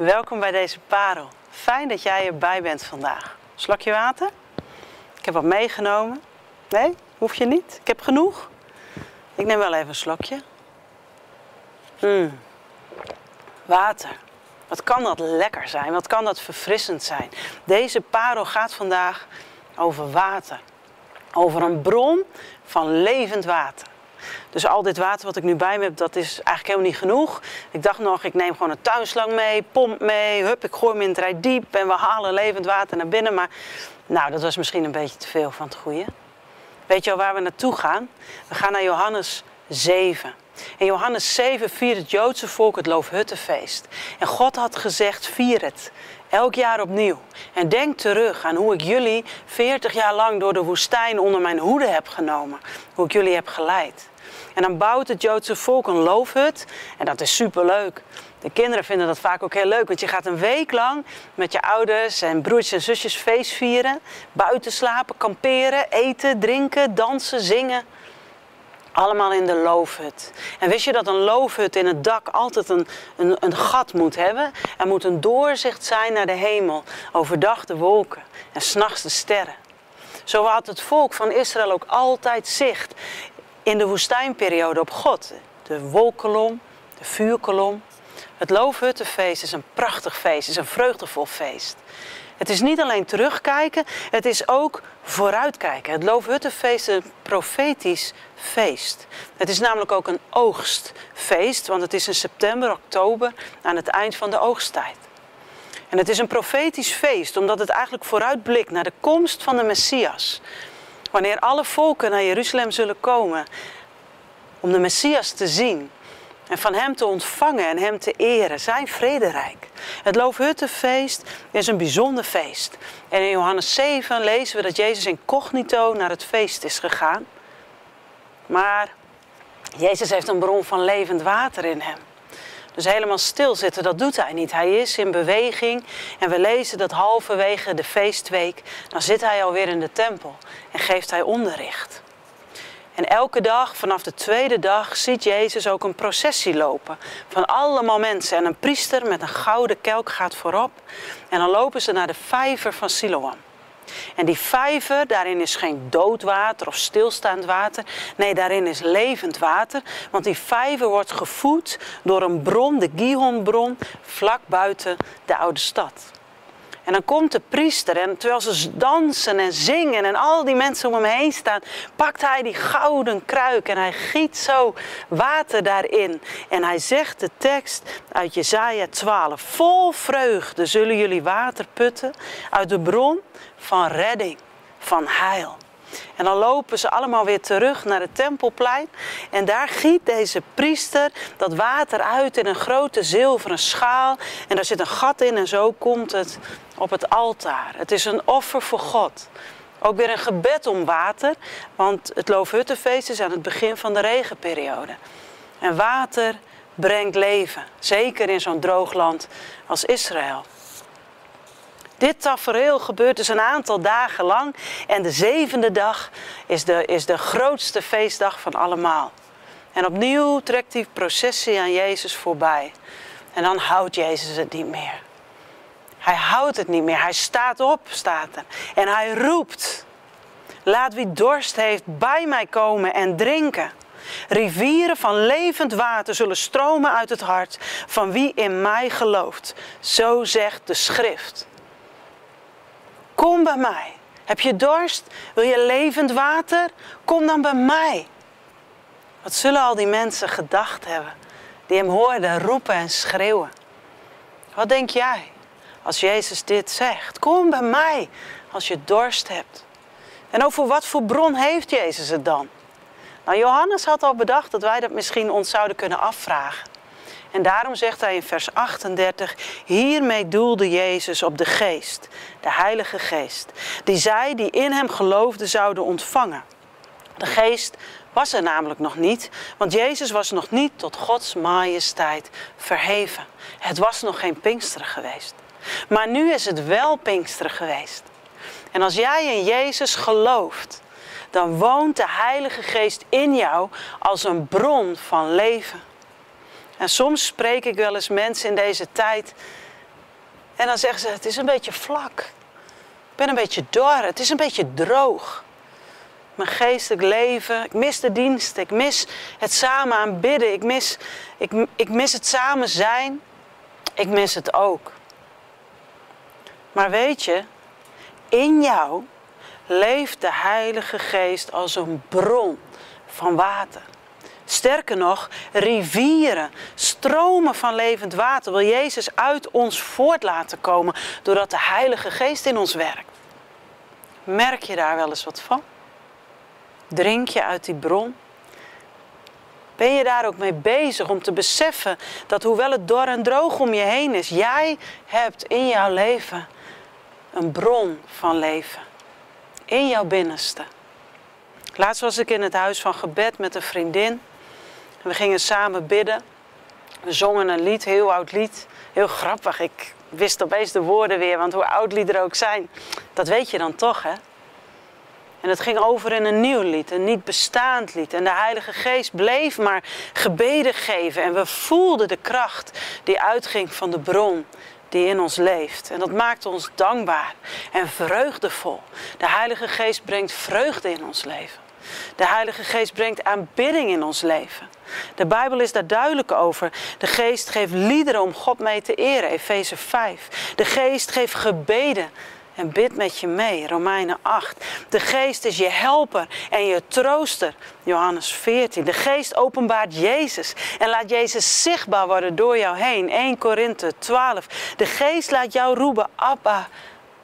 Welkom bij deze parel. Fijn dat jij erbij bent vandaag. Slokje water? Ik heb wat meegenomen. Nee, hoef je niet. Ik heb genoeg. Ik neem wel even een slokje. Mm. Water. Wat kan dat lekker zijn? Wat kan dat verfrissend zijn? Deze parel gaat vandaag over water. Over een bron van levend water. Dus al dit water wat ik nu bij me heb, dat is eigenlijk helemaal niet genoeg. Ik dacht nog, ik neem gewoon een tuinslang mee, pomp mee, hup, ik gooi hem in het rijdiep en we halen levend water naar binnen. Maar nou, dat was misschien een beetje te veel van het goede. Weet je al waar we naartoe gaan? We gaan naar Johannes 7. In Johannes 7 viert het Joodse volk het Loofhuttenfeest. En God had gezegd, vier het. Elk jaar opnieuw. En denk terug aan hoe ik jullie 40 jaar lang door de woestijn onder mijn hoede heb genomen. Hoe ik jullie heb geleid. En dan bouwt het Joodse volk een loofhut. En dat is superleuk. De kinderen vinden dat vaak ook heel leuk, want je gaat een week lang met je ouders en broertjes en zusjes feest vieren. Buiten slapen, kamperen, eten, drinken, dansen, zingen. Allemaal in de loofhut. En wist je dat een loofhut in het dak altijd een, een, een gat moet hebben? Er moet een doorzicht zijn naar de hemel. Overdag de wolken en s'nachts de sterren. Zo had het volk van Israël ook altijd zicht in de woestijnperiode op God. De wolkolom, de vuurkolom. Het Loofhuttenfeest is een prachtig feest, is een vreugdevol feest. Het is niet alleen terugkijken, het is ook vooruitkijken. Het Loofhuttenfeest is een profetisch feest. Het is namelijk ook een oogstfeest, want het is in september, oktober aan het eind van de oogsttijd. En het is een profetisch feest, omdat het eigenlijk vooruitblikt naar de komst van de Messias. Wanneer alle volken naar Jeruzalem zullen komen om de Messias te zien en van hem te ontvangen en hem te eren, zijn vrederijk. Het Loofhuttenfeest is een bijzonder feest. En in Johannes 7 lezen we dat Jezus incognito naar het feest is gegaan. Maar Jezus heeft een bron van levend water in hem. Dus helemaal stilzitten, dat doet hij niet. Hij is in beweging en we lezen dat halverwege de feestweek, dan zit hij alweer in de tempel en geeft hij onderricht. En elke dag, vanaf de tweede dag, ziet Jezus ook een processie lopen. Van allemaal mensen. En een priester met een gouden kelk gaat voorop. En dan lopen ze naar de vijver van Siloam. En die vijver, daarin is geen dood water of stilstaand water. Nee, daarin is levend water. Want die vijver wordt gevoed door een bron, de Gihonbron, vlak buiten de oude stad. En dan komt de priester en terwijl ze dansen en zingen en al die mensen om hem heen staan, pakt hij die gouden kruik en hij giet zo water daarin. En hij zegt de tekst uit Jesaja 12, vol vreugde zullen jullie water putten uit de bron van redding, van heil. En dan lopen ze allemaal weer terug naar het tempelplein. En daar giet deze priester dat water uit in een grote zilveren schaal. En daar zit een gat in en zo komt het op het altaar. Het is een offer voor God. Ook weer een gebed om water, want het Loofhuttenfeest is aan het begin van de regenperiode. En water brengt leven, zeker in zo'n droog land als Israël. Dit tafereel gebeurt dus een aantal dagen lang. En de zevende dag is de, is de grootste feestdag van allemaal. En opnieuw trekt die processie aan Jezus voorbij. En dan houdt Jezus het niet meer. Hij houdt het niet meer. Hij staat op, staat er. En hij roept. Laat wie dorst heeft bij mij komen en drinken. Rivieren van levend water zullen stromen uit het hart van wie in mij gelooft. Zo zegt de schrift. Kom bij mij. Heb je dorst? Wil je levend water? Kom dan bij mij. Wat zullen al die mensen gedacht hebben die hem hoorden roepen en schreeuwen? Wat denk jij als Jezus dit zegt? Kom bij mij als je dorst hebt. En over wat voor bron heeft Jezus het dan? Nou, Johannes had al bedacht dat wij dat misschien ons zouden kunnen afvragen. En daarom zegt hij in vers 38, hiermee doelde Jezus op de geest, de Heilige Geest, die zij die in hem geloofden zouden ontvangen. De geest was er namelijk nog niet, want Jezus was nog niet tot Gods majesteit verheven. Het was nog geen Pinksteren geweest. Maar nu is het wel Pinksteren geweest. En als jij in Jezus gelooft, dan woont de Heilige Geest in jou als een bron van leven. En soms spreek ik wel eens mensen in deze tijd En dan zeggen ze, het is een beetje vlak. Ik ben een beetje dor, het is een beetje droog. Mijn geestelijk leven, ik mis de dienst, ik mis het samen aanbidden, ik mis, ik, ik mis het samen zijn, ik mis het ook. Maar weet je, in jou leeft de Heilige Geest als een bron van water. Sterker nog, rivieren, stromen van levend water wil Jezus uit ons voort laten komen doordat de Heilige Geest in ons werkt. Merk je daar wel eens wat van? Drink je uit die bron? Ben je daar ook mee bezig om te beseffen dat hoewel het dor en droog om je heen is, jij hebt in jouw leven een bron van leven. In jouw binnenste. Laatst was ik in het huis van gebed met een vriendin. We gingen samen bidden. We zongen een lied, heel oud lied. Heel grappig. Ik wist opeens de woorden weer, want hoe oud liederen ook zijn, dat weet je dan toch, hè? En het ging over in een nieuw lied, een niet bestaand lied. En de Heilige Geest bleef maar gebeden geven. En we voelden de kracht die uitging van de bron die in ons leeft. En dat maakt ons dankbaar en vreugdevol. De Heilige Geest brengt vreugde in ons leven. De Heilige Geest brengt aanbidding in ons leven. De Bijbel is daar duidelijk over. De Geest geeft liederen om God mee te eren, Efeze 5. De Geest geeft gebeden en bid met je mee, Romeinen 8. De Geest is je helper en je trooster, Johannes 14. De Geest openbaart Jezus en laat Jezus zichtbaar worden door jou heen, 1 Korinthe 12. De Geest laat jou roepen, Abba,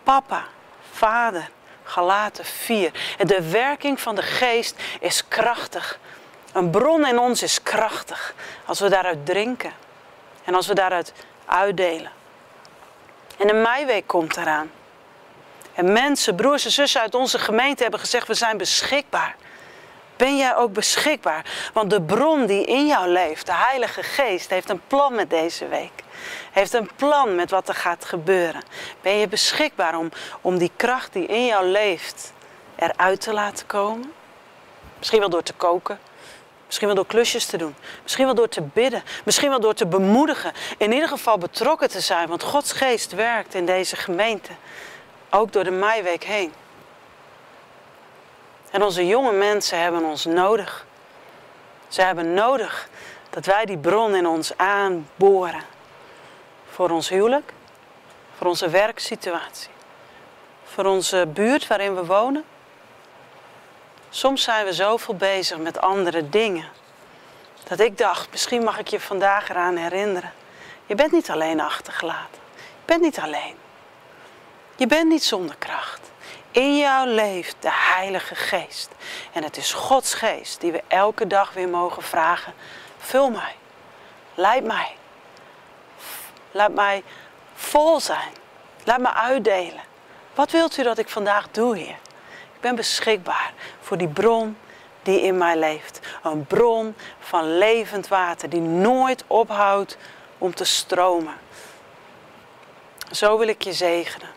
Papa, Vader. Galaten 4. De werking van de geest is krachtig. Een bron in ons is krachtig. Als we daaruit drinken. En als we daaruit uitdelen. En de meiweek komt eraan. En mensen, broers en zussen uit onze gemeente hebben gezegd: we zijn beschikbaar. Ben jij ook beschikbaar? Want de bron die in jou leeft, de Heilige Geest, heeft een plan met deze week. Heeft een plan met wat er gaat gebeuren. Ben je beschikbaar om, om die kracht die in jou leeft eruit te laten komen? Misschien wel door te koken. Misschien wel door klusjes te doen. Misschien wel door te bidden. Misschien wel door te bemoedigen. In ieder geval betrokken te zijn. Want Gods geest werkt in deze gemeente. Ook door de meiweek heen. En onze jonge mensen hebben ons nodig. Ze hebben nodig dat wij die bron in ons aanboren. Voor ons huwelijk, voor onze werksituatie, voor onze buurt waarin we wonen. Soms zijn we zoveel bezig met andere dingen. Dat ik dacht, misschien mag ik je vandaag eraan herinneren. Je bent niet alleen achtergelaten. Je bent niet alleen. Je bent niet zonder kracht. In jou leeft de Heilige Geest. En het is Gods Geest die we elke dag weer mogen vragen. Vul mij. Leid mij. Laat mij vol zijn. Laat me uitdelen. Wat wilt u dat ik vandaag doe, Heer? Ik ben beschikbaar voor die bron die in mij leeft. Een bron van levend water die nooit ophoudt om te stromen. Zo wil ik je zegenen.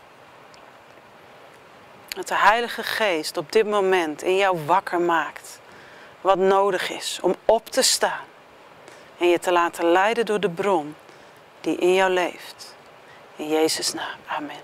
Dat de Heilige Geest op dit moment in jou wakker maakt. Wat nodig is om op te staan. En je te laten leiden door de bron die in jou leeft. In Jezus' naam. Amen.